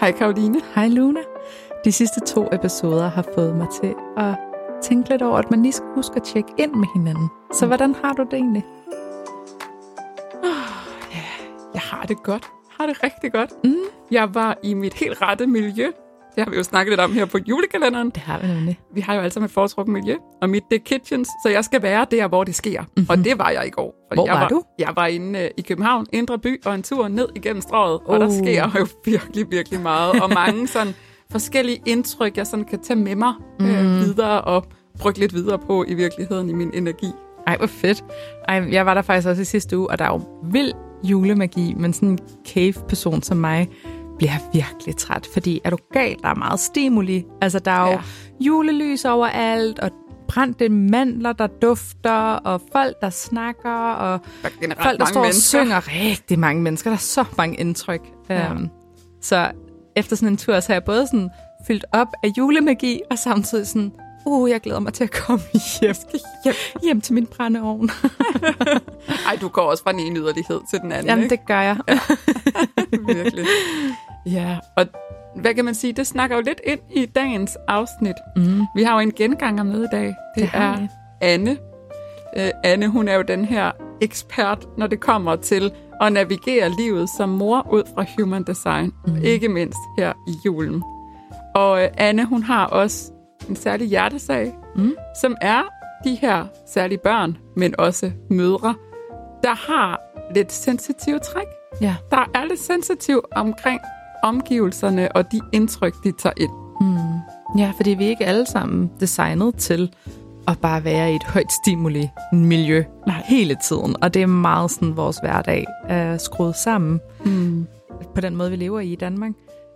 Hej Karoline. Hej Luna. De sidste to episoder har fået mig til at tænke lidt over, at man lige skal huske at tjekke ind med hinanden. Så Mm. hvordan har du det egentlig? Jeg har det godt. Har det rigtig godt. Mm. Jeg var i mit helt rette miljø. Det har vi jo snakket lidt om her på julekalenderen. Det har vi nemlig. Vi har jo altså et foretrukket miljø, og mit det er kitchens, så jeg skal være der, hvor det sker. Mm-hmm. Og det var jeg i går. Fordi Hvor jeg var du? Jeg var inde øh, i København, Indre By, og en tur ned igennem strøget, og der Uh. sker jo virkelig, virkelig meget. Og mange sådan forskellige indtryk, jeg sådan kan tage med mig øh, Mhm. videre og brygge lidt videre på i virkeligheden i min energi. Ej, hvor fedt. Ej, jeg var der faktisk også i sidste uge, og der er jo vild julemagi, men sådan en cave-person som mig bliver virkelig træt, fordi er du gal, der er meget stimuli. Altså, der er jo Ja. julelys overalt, og brændte mandler, der dufter, og folk, der snakker, og Der er folk, der står og mennesker. synger rigtig mange mennesker. Der er så mange indtryk. Ja. Um, så efter sådan en tur, så er jeg både sådan fyldt op af julemagi, og samtidig sådan, uh, jeg glæder mig til at komme hjem, hjem, hjem til min brændeovn. Ej, du går også fra den ene yderlighed til den anden, Jamen, ikke? det gør jeg. Virkelig. Ja, og hvad kan man sige? Det snakker jo lidt ind i dagens afsnit. Mm. Vi har jo en genganger med i dag. Det, Det er. Anne. Uh, Anne, hun er jo den her ekspert, når det kommer til at navigere livet som mor ud fra human design. Mm. Ikke mindst her i julen. Og uh, Anne, hun har også en særlig hjertesag, Mm. som er de her særlige børn, men også mødre, der har lidt sensitive træk Ja. der er lidt sensitiv omkring omgivelserne og de indtryk, de tager ind. Mm. Ja, fordi vi er ikke alle sammen designet til at bare være i et højt stimuli miljø Nej. hele tiden. Og det er meget sådan, vores hverdag er skruet sammen Mm. på den måde, vi lever i i Danmark.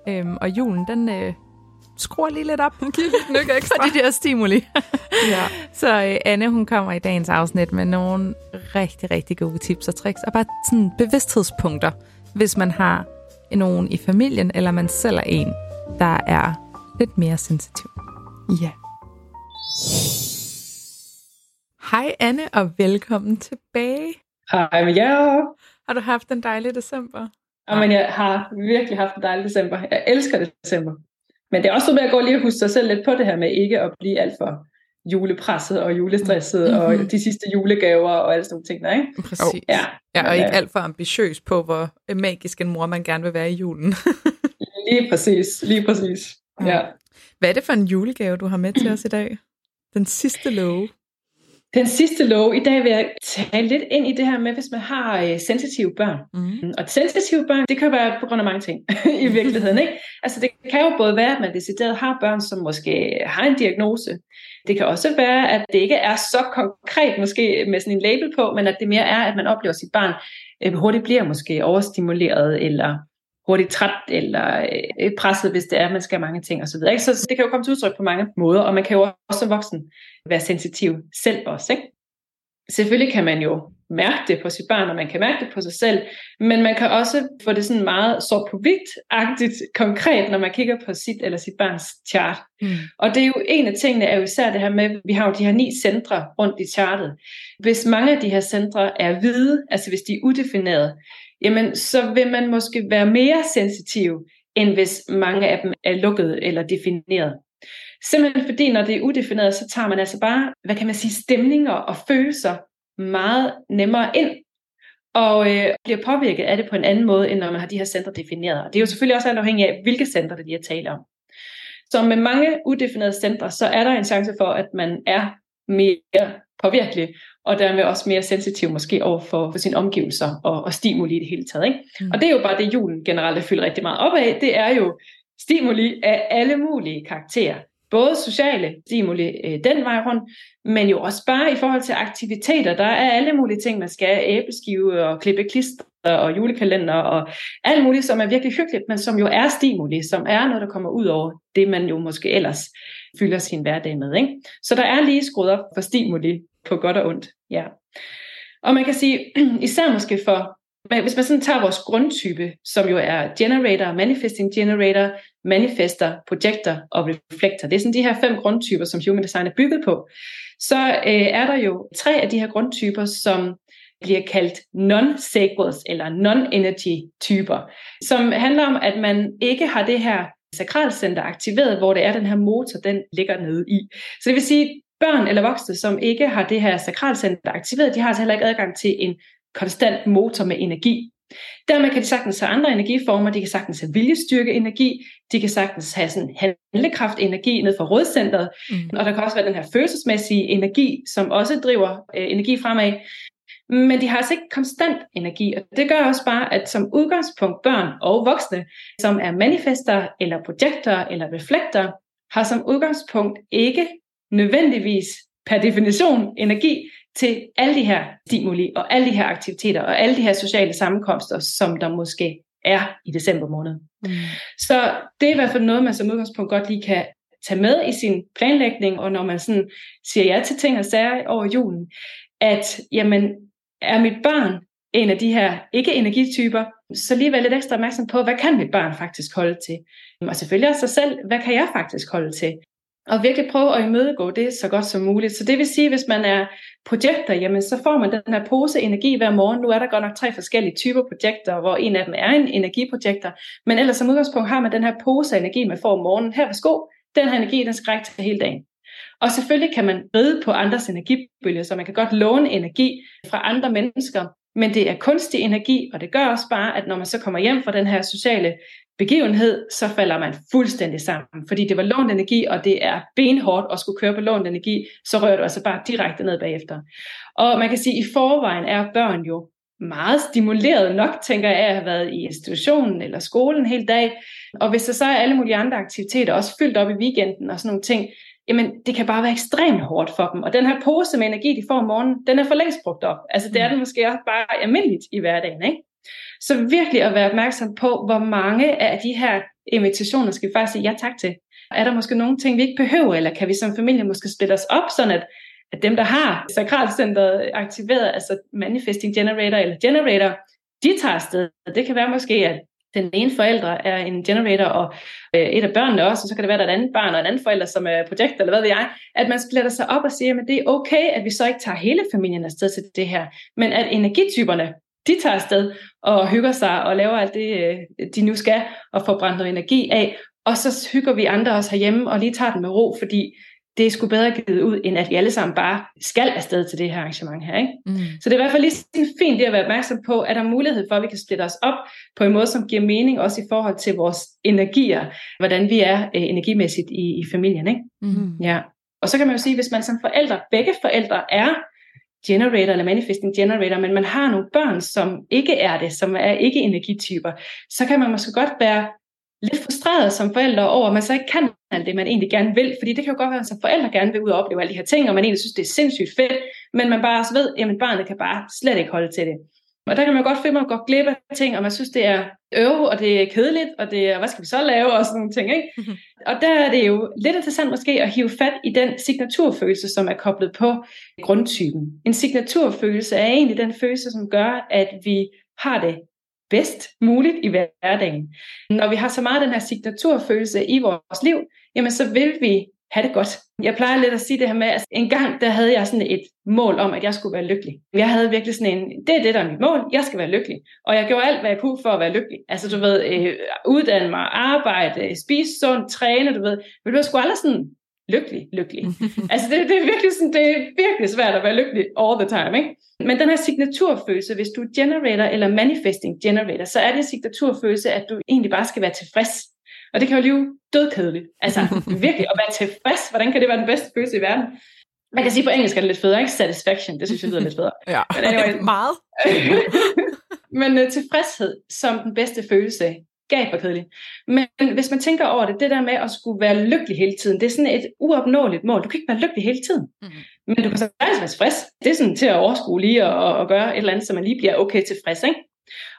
Øhm, og julen, den øh, skruer lige lidt op Giv lidt nyk for ekstra. de der stimuli. ja. Så øh, Anne, hun kommer i dagens afsnit med nogle rigtig, rigtig gode tips og tricks, og bare sådan bevidsthedspunkter, hvis man har nogen i familien, eller man selv er en, der er lidt mere sensitiv. ja. Hej Anne, og velkommen tilbage. Hej med jer. Har du haft en dejlig december? Jamen, jeg har virkelig haft en dejlig december. Jeg elsker december. Men det er også noget med at gå lige og huske sig selv lidt på det her med ikke at blive alt for julepresset og julestresset mm-hmm. og Mhm. de sidste julegaver og alle sådan nogle ting der, ikke? Præcis. Ja, ja og ikke alt for ambitiøs på, hvor magisk en mor man gerne vil være i julen. lige præcis, lige præcis. Ja. Hvad er det for en julegave, du har med til os i dag? Den sidste love. Den sidste lov, i dag vil jeg tale lidt ind i det her med, hvis man har øh, sensitive børn. Mm. Og sensitive børn, det kan være på grund af mange ting i virkeligheden. Ikke? Altså det kan jo både være, at man decideret har børn, som måske har en diagnose. Det kan også være, at det ikke er så konkret måske med sådan en label på, men at det mere er, at man oplever, at sit barn øh, hurtigt bliver måske overstimuleret, eller hurtigt træt, eller øh, presset, hvis det er, at man skal have mange ting osv. Ikke? Så det kan jo komme til udtryk på mange måder, og man kan jo også som voksen være sensitiv selv også. Ikke? Selvfølgelig kan man jo mærke det på sit barn, og man kan mærke det på sig selv, men man kan også få det sådan meget sort på hvidt-agtigt konkret, når man kigger på sit eller sit barns chart. Mm. Og det er jo en af tingene, er jo især det her med, vi har jo de her ni centre rundt i chartet. Hvis mange af de her centre er hvide, altså hvis de er udefinerede, jamen så vil man måske være mere sensitiv, end hvis mange af dem er lukket eller defineret. Simpelthen fordi, når det er udefineret, så tager man altså bare, hvad kan man sige, stemninger og følelser meget nemmere ind, og øh, bliver påvirket af det på en anden måde, end når man har de her centre defineret. Og det er jo selvfølgelig også alt afhængigt af, hvilke centre det lige er tale om. Så med mange udefinerede centre, så er der en chance for, at man er mere påvirkelig, og dermed også mere sensitiv måske over for, for sine omgivelser og, og stimuli i det hele taget. Ikke? Mm. Og det er jo bare det, julen generelt fylder rigtig meget op af. Det er jo stimuli af alle mulige karakterer. Både sociale stimuli øh, den vej rundt, men jo også bare i forhold til aktiviteter. Der er alle mulige ting, man skal. Æbleskive og klippe klister og julekalender og alt muligt, som er virkelig hyggeligt, men som jo er stimuli, som er noget, der kommer ud over det, man jo måske ellers fylder sin hverdag med. Ikke? Så der er lige skruet op for stimuli på godt og ondt. Ja. Og man kan sige, især måske for, men hvis man sådan tager vores grundtype, som jo er generator, manifesting generator, manifester, projector og reflector. Det er sådan de her fem grundtyper, som human design er bygget på. Så øh, er der jo tre af de her grundtyper, som bliver kaldt non-sacrals eller non-energy typer, som handler om, at man ikke har det her sakralcenter aktiveret, hvor det er den her motor, den ligger nede i. Så det vil sige, børn eller voksne, som ikke har det her sakralcenter aktiveret, de har altså heller ikke adgang til en konstant motor med energi. Dermed kan de sagtens have andre energiformer, de kan sagtens have viljestyrke energi, de kan sagtens have sådan handlekraft energi ned fra rådcentret, mm. og der kan også være den her følelsesmæssige energi, som også driver øh, energi fremad. Men de har altså ikke konstant energi, og det gør også bare, at som udgangspunkt børn og voksne, som er manifester eller projekter eller reflekter, har som udgangspunkt ikke nødvendigvis per definition energi til alle de her stimuli og alle de her aktiviteter og alle de her sociale sammenkomster, som der måske er i december måned. Mm. Så det er i hvert fald noget, man som udgangspunkt godt lige kan tage med i sin planlægning, og når man sådan siger ja til ting og sager over julen, at jamen, er mit barn en af de her ikke-energityper, så lige være lidt ekstra opmærksom på, hvad kan mit barn faktisk holde til? Og selvfølgelig også sig selv, hvad kan jeg faktisk holde til? Og virkelig prøve at imødegå det så godt som muligt. Så det vil sige, hvis man er projekter, jamen så får man den her pose energi hver morgen. Nu er der godt nok tre forskellige typer projekter, hvor en af dem er en energiprojekter. Men ellers som udgangspunkt har man den her pose energi, man får om morgenen. Her, værsgo, den her energi, den skal række til hele dagen. Og selvfølgelig kan man ride på andres energibølger, så man kan godt låne energi fra andre mennesker, men det er kunstig energi, og det gør også bare, at når man så kommer hjem fra den her sociale begivenhed, så falder man fuldstændig sammen, fordi det var lånt energi, og det er benhårdt at skulle køre på lånt energi, så rører du altså bare direkte ned bagefter. Og man kan sige, at i forvejen er børn jo meget stimuleret nok, tænker jeg, at have været i institutionen eller skolen hele dag. Og hvis der så er alle mulige andre aktiviteter, også fyldt op i weekenden og sådan nogle ting, jamen det kan bare være ekstremt hårdt for dem. Og den her pose med energi, de får om morgenen, den er for længst brugt op. Altså det er mm. den måske også bare almindeligt i hverdagen, ikke? Så virkelig at være opmærksom på, hvor mange af de her invitationer skal vi faktisk sige ja tak til. Er der måske nogle ting, vi ikke behøver, eller kan vi som familie måske splitte os op, sådan at, at dem, der har sakralcenteret aktiveret, altså manifesting generator eller generator, de tager afsted. Det kan være måske, at den ene forælder er en generator, og øh, et af børnene også, og så kan det være, at der er et andet barn og en anden forælder, som er projekt, eller hvad ved jeg, at man splitter sig op og siger, at det er okay, at vi så ikke tager hele familien afsted til det her, men at energityperne, de tager afsted og hygger sig og laver alt det, øh, de nu skal, og får brændt noget energi af, og så hygger vi andre os herhjemme og lige tager den med ro, fordi det er sgu bedre givet ud, end at vi alle sammen bare skal afsted til det her arrangement her. Ikke? Mm. Så det er i hvert fald lige sådan fint det at være opmærksom på, at der er mulighed for, at vi kan splitte os op på en måde, som giver mening, også i forhold til vores energier, hvordan vi er øh, energimæssigt i, i familien. Ikke? Mm. Ja. Og så kan man jo sige, hvis man som forældre, begge forældre er generator eller manifesting generator, men man har nogle børn, som ikke er det, som er ikke energityper, så kan man måske godt være lidt frustreret som forældre over, at man så ikke kan alt det, man egentlig gerne vil. Fordi det kan jo godt være, at man som forældre gerne vil ud og opleve alle de her ting, og man egentlig synes, det er sindssygt fedt, men man bare også ved, at barnet kan bare slet ikke holde til det. Og der kan man godt finde, at man går glip af ting, og man synes, det er øv, og det er kedeligt, og det er, hvad skal vi så lave, og sådan nogle ting. Ikke? og der er det jo lidt interessant måske at hive fat i den signaturfølelse, som er koblet på grundtypen. En signaturfølelse er egentlig den følelse, som gør, at vi har det bedst muligt i hverdagen. Når vi har så meget den her signaturfølelse i vores liv, jamen så vil vi have det godt. Jeg plejer lidt at sige det her med, at en gang der havde jeg sådan et mål om, at jeg skulle være lykkelig. Jeg havde virkelig sådan en, det er det, der er mit mål, jeg skal være lykkelig. Og jeg gjorde alt, hvad jeg kunne for at være lykkelig. Altså du ved, øh, uddanne mig, arbejde, spise sundt, træne, du ved. Men det var sgu aldrig sådan lykkelig, lykkelig. altså det, det, er virkelig sådan, det er virkelig svært at være lykkelig all the time, ikke? Men den her signaturfølelse, hvis du er generator eller manifesting generator, så er det en signaturfølelse, at du egentlig bare skal være tilfreds. Og det kan jo blive dødkedeligt. Altså virkelig at være tilfreds, hvordan kan det være den bedste følelse i verden? Man kan sige på engelsk er det lidt federe, ikke? Satisfaction, det synes jeg lyder lidt federe. ja, Men anyway, meget. Men uh, tilfredshed som den bedste følelse, gab for kedeligt. Men hvis man tænker over det, det der med at skulle være lykkelig hele tiden, det er sådan et uopnåeligt mål. Du kan ikke være lykkelig hele tiden. Mm. Men du kan sagtens være tilfreds. Det er sådan til at overskue lige og, og gøre et eller andet, så man lige bliver okay tilfreds. Ikke?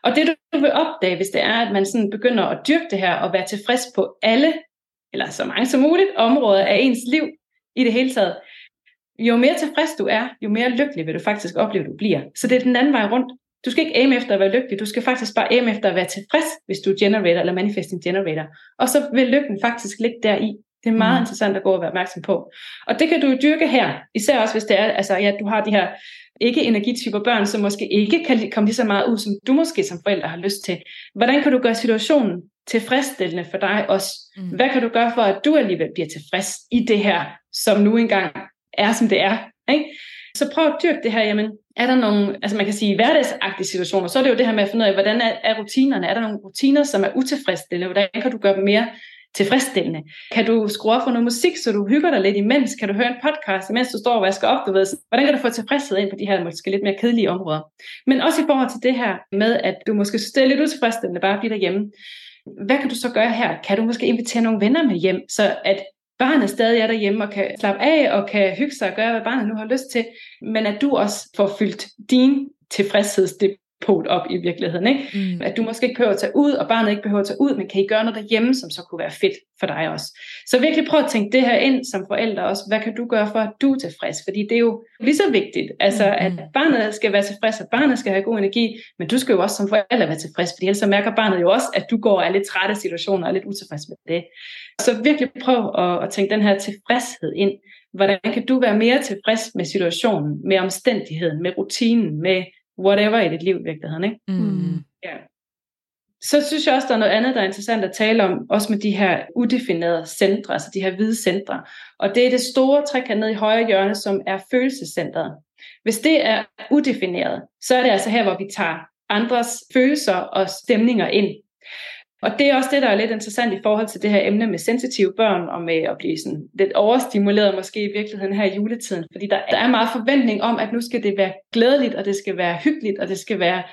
Og det du vil opdage, hvis det er, at man sådan begynder at dyrke det her og være tilfreds på alle, eller så mange som muligt, områder af ens liv i det hele taget, jo mere tilfreds du er, jo mere lykkelig vil du faktisk opleve, du bliver. Så det er den anden vej rundt. Du skal ikke aim efter at være lykkelig, du skal faktisk bare aim efter at være tilfreds, hvis du er generator eller manifesting generator. Og så vil lykken faktisk ligge deri. Det er meget mm. interessant at gå og være opmærksom på. Og det kan du dyrke her, især også hvis det er, altså ja, du har de her ikke energityper børn, som måske ikke kan komme lige så meget ud, som du måske som forældre har lyst til. Hvordan kan du gøre situationen tilfredsstillende for dig også? Mm. Hvad kan du gøre for, at du alligevel bliver tilfreds i det her, som nu engang er, som det er? Ikke? Så prøv at dyrke det her, jamen, er der nogle, altså man kan sige hverdagsagtige situationer, så er det jo det her med at finde ud af, hvordan er, er rutinerne? Er der nogle rutiner, som er utilfredsstillende? Hvordan kan du gøre dem mere tilfredsstillende? Kan du skrue op for noget musik, så du hygger dig lidt imens? Kan du høre en podcast, imens du står og vasker op? Du ved, hvordan kan du få tilfredshed ind på de her måske lidt mere kedelige områder? Men også i forhold til det her med, at du måske synes, det er lidt utilfredsstillende bare at blive derhjemme. Hvad kan du så gøre her? Kan du måske invitere nogle venner med hjem, så at barnet stadig er derhjemme og kan slappe af og kan hygge sig og gøre, hvad barnet nu har lyst til, men at du også får fyldt din tilfredshedsdip pot op i virkeligheden. Ikke? Mm. At du måske ikke behøver at tage ud, og barnet ikke behøver at tage ud, men kan I gøre noget derhjemme, som så kunne være fedt for dig også. Så virkelig prøv at tænke det her ind som forældre også. Hvad kan du gøre for, at du er tilfreds? Fordi det er jo lige så vigtigt, altså mm. at barnet skal være tilfreds, at barnet skal have god energi, men du skal jo også som forældre være tilfreds, fordi ellers så mærker barnet jo også, at du går og er lidt træt af situationer og er lidt utilfreds med det. Så virkelig prøv at, at tænke den her tilfredshed ind. Hvordan kan du være mere tilfreds med situationen, med omstændigheden, med rutinen, med whatever i dit liv i virkeligheden. Ikke? Mm. Ja. Så synes jeg også, der er noget andet, der er interessant at tale om, også med de her udefinerede centre, altså de her hvide centre. Og det er det store træk ned i højre hjørne, som er følelsescentret. Hvis det er udefineret, så er det altså her, hvor vi tager andres følelser og stemninger ind. Og det er også det, der er lidt interessant i forhold til det her emne med sensitive børn, og med at blive sådan lidt overstimuleret måske i virkeligheden her i juletiden. Fordi der, der er meget forventning om, at nu skal det være glædeligt, og det skal være hyggeligt, og det skal være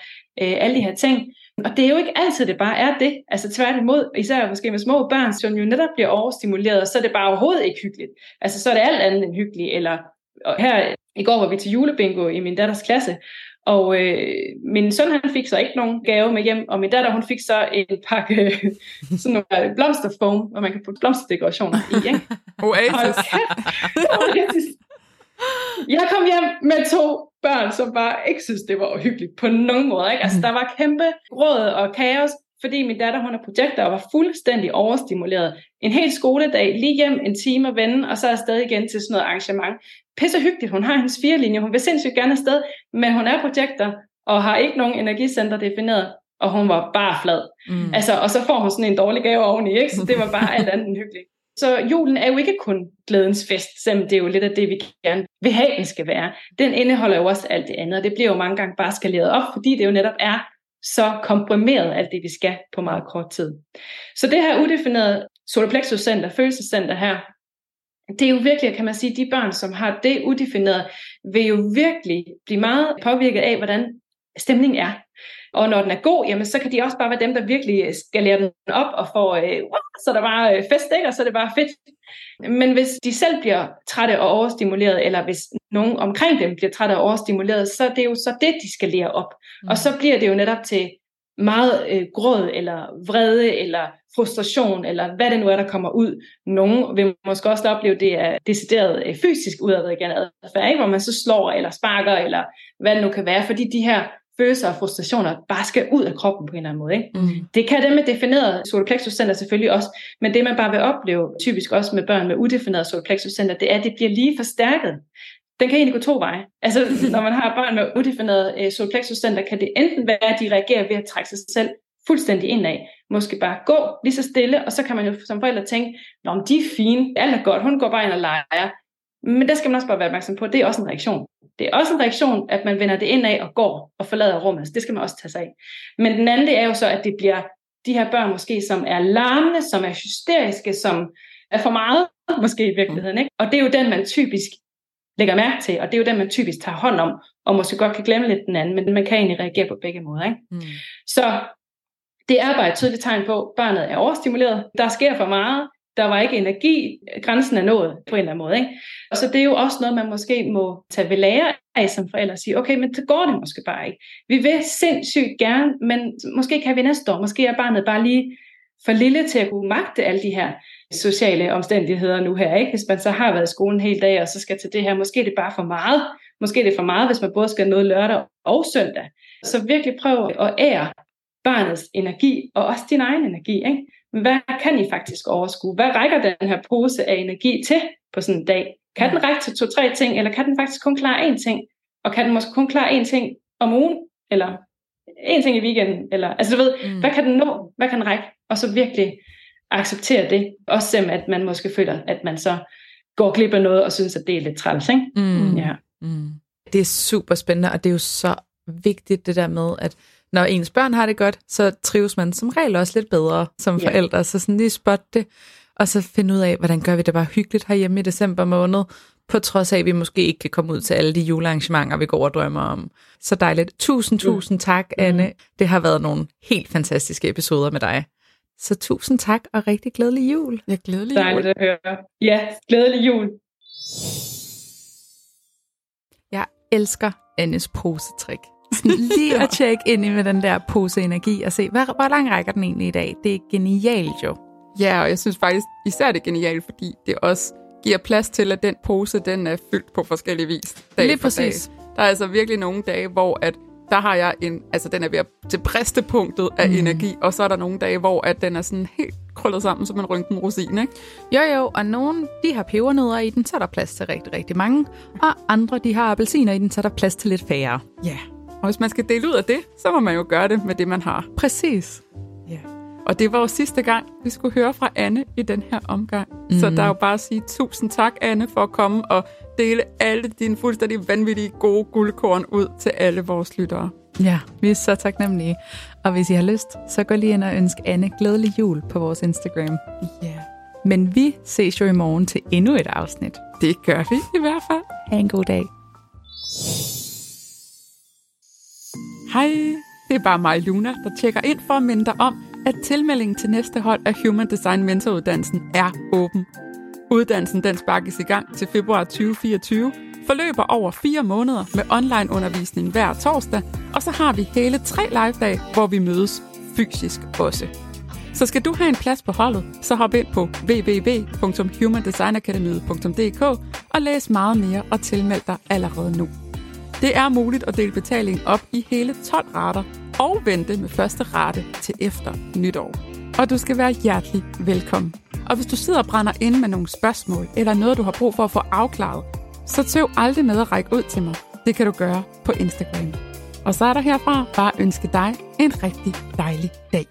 øh, alle de her ting. Og det er jo ikke altid, det bare er det. Altså tværtimod, især måske med små børn, som jo netop bliver overstimuleret, så er det bare overhovedet ikke hyggeligt. Altså så er det alt andet end hyggeligt. Eller og her i går var vi til julebingo i min datters klasse, og øh, min søn han fik så ikke nogen gave med hjem, og min datter hun fik så en pakke sådan nogle blomsterfoam, hvor man kan putte blomsterdekorationer i. Ikke? Oasis. Oasis. Jeg kom hjem med to børn, som bare ikke synes, det var hyggeligt på nogen måde. Ikke? Altså, der var kæmpe råd og kaos, fordi min datter hun er projekter og var fuldstændig overstimuleret. En hel skoledag, lige hjem en time at vende, og så afsted igen til sådan noget arrangement pisse hyggeligt. Hun har hendes fire linjer. Hun vil sindssygt gerne afsted, men hun er projekter og har ikke nogen energicenter defineret, og hun var bare flad. Mm. Altså, og så får hun sådan en dårlig gave oveni, ikke? så det var bare alt andet end hyggeligt. Så julen er jo ikke kun glædens fest, selvom det er jo lidt af det, vi gerne vil have, den skal være. Den indeholder jo også alt det andet, og det bliver jo mange gange bare skaleret op, fordi det jo netop er så komprimeret alt det, vi skal på meget kort tid. Så det her udefinerede solarplexus center, følelsescenter her, det er jo virkelig, kan man sige, de børn, som har det udefineret, vil jo virkelig blive meget påvirket af, hvordan stemningen er. Og når den er god, jamen, så kan de også bare være dem, der virkelig skal lære den op og få, øh, så der bare øh, fest, ikke? og så er det bare fedt. Men hvis de selv bliver trætte og overstimuleret, eller hvis nogen omkring dem bliver trætte og overstimuleret, så er det jo så det, de skal lære op. Mm. Og så bliver det jo netop til meget øh, gråd, eller vrede, eller frustration, eller hvad det nu er, der kommer ud. Nogle vil måske også opleve, det er decideret øh, fysisk udadreagerende adfærd, ikke? hvor man så slår, eller sparker, eller hvad det nu kan være, fordi de her følelser og frustrationer bare skal ud af kroppen på en eller anden måde. Ikke? Mm. Det kan det med defineret solarplexus center selvfølgelig også, men det man bare vil opleve, typisk også med børn med udefineret solarplexus center, det er, at det bliver lige forstærket den kan egentlig gå to veje. Altså, når man har børn med udefineret øh, solplexus kan det enten være, at de reagerer ved at trække sig selv fuldstændig indad. Måske bare gå lige så stille, og så kan man jo som forældre tænke, Nå, de er fine, alt er godt, hun går bare ind og leger. Men der skal man også bare være opmærksom på, det er også en reaktion. Det er også en reaktion, at man vender det indad og går og forlader rummet. Så det skal man også tage sig af. Men den anden det er jo så, at det bliver de her børn måske, som er larmende, som er hysteriske, som er for meget, måske i virkeligheden. Ikke? Og det er jo den, man typisk lægger mærke til, og det er jo den, man typisk tager hånd om, og måske godt kan glemme lidt den anden, men man kan egentlig reagere på begge måder. Ikke? Mm. Så det er bare et tydeligt tegn på, at barnet er overstimuleret. Der sker for meget. Der var ikke energi. Grænsen er nået på en eller anden måde. Ikke? Og så det er jo også noget, man måske må tage ved lære af som forældre og sige, okay, men så går det måske bare ikke. Vi vil sindssygt gerne, men måske kan vi næste år. Måske er barnet bare lige for lille til at kunne magte alle de her sociale omstændigheder nu her, ikke? Hvis man så har været i skolen hele dag, og så skal til det her, måske er det bare for meget. Måske er det for meget, hvis man både skal noget lørdag og søndag. Så virkelig prøv at ære barnets energi, og også din egen energi. Ikke? Hvad kan I faktisk overskue? Hvad rækker den her pose af energi til på sådan en dag? Kan den række til to-tre ting, eller kan den faktisk kun klare én ting? og kan den måske kun klare én ting om ugen, eller én ting i weekenden, eller, altså du ved, mm. hvad kan den nå, hvad kan den række, og så virkelig acceptere det, også selvom at man måske føler, at man så går glip af noget, og synes, at det er lidt træls, ikke? Mm. Ja. Mm. Det er super spændende, og det er jo så vigtigt det der med, at når ens børn har det godt, så trives man som regel også lidt bedre som forældre, yeah. så sådan lige spotte det, og så finde ud af, hvordan gør vi det bare hyggeligt herhjemme i december måned, på trods af, at vi måske ikke kan komme ud til alle de julearrangementer, vi går og drømmer om. Så dejligt. Tusind, tusind tak, Anne. Det har været nogle helt fantastiske episoder med dig. Så tusind tak, og rigtig glædelig jul. Ja, glædelig jul. Dejligt at høre. Ja, glædelig jul. Jeg elsker Annes posetrik. Lige at tjekke ind i med den der pose energi og se, hvor, hvor lang rækker den egentlig i dag? Det er genialt jo. Ja, og jeg synes faktisk især det er genialt, fordi det også giver plads til, at den pose den er fyldt på forskellige vis. Dag Lige præcis. Dag. Der er altså virkelig nogle dage, hvor at der har jeg en, altså den er ved at til bristepunktet af mm. energi, og så er der nogle dage, hvor at den er sådan helt krøllet sammen som en rynken rosin, ikke? Jo, jo, og nogle, de har pebernødder i den, så er der plads til rigtig, rigtig mange, og andre, de har appelsiner i den, så er der plads til lidt færre. Ja, og hvis man skal dele ud af det, så må man jo gøre det med det, man har. Præcis. Ja. Og det var jo sidste gang, vi skulle høre fra Anne i den her omgang. Mm. Så der er jo bare at sige tusind tak, Anne, for at komme og dele alle dine fuldstændig vanvittige gode guldkorn ud til alle vores lyttere. Ja, vi er så taknemmelige. Og hvis I har lyst, så gå lige ind og ønsk Anne glædelig jul på vores Instagram. Ja. Yeah. Men vi ses jo i morgen til endnu et afsnit. Det gør vi i hvert fald. Ha' en god dag. Hej, det er bare mig, Luna, der tjekker ind for at minde dig om, at tilmeldingen til næste hold af Human Design Mentoruddannelsen er åben. Uddannelsen den sparkes i gang til februar 2024, forløber over fire måneder med online undervisning hver torsdag, og så har vi hele tre live-dage, hvor vi mødes fysisk også. Så skal du have en plads på holdet, så hop ind på www.humandesignacademy.dk og læs meget mere og tilmeld dig allerede nu. Det er muligt at dele betalingen op i hele 12 rater og vente med første rate til efter nytår. Og du skal være hjertelig velkommen. Og hvis du sidder og brænder ind med nogle spørgsmål, eller noget, du har brug for at få afklaret, så tøv aldrig med at række ud til mig. Det kan du gøre på Instagram. Og så er der herfra bare ønske dig en rigtig dejlig dag.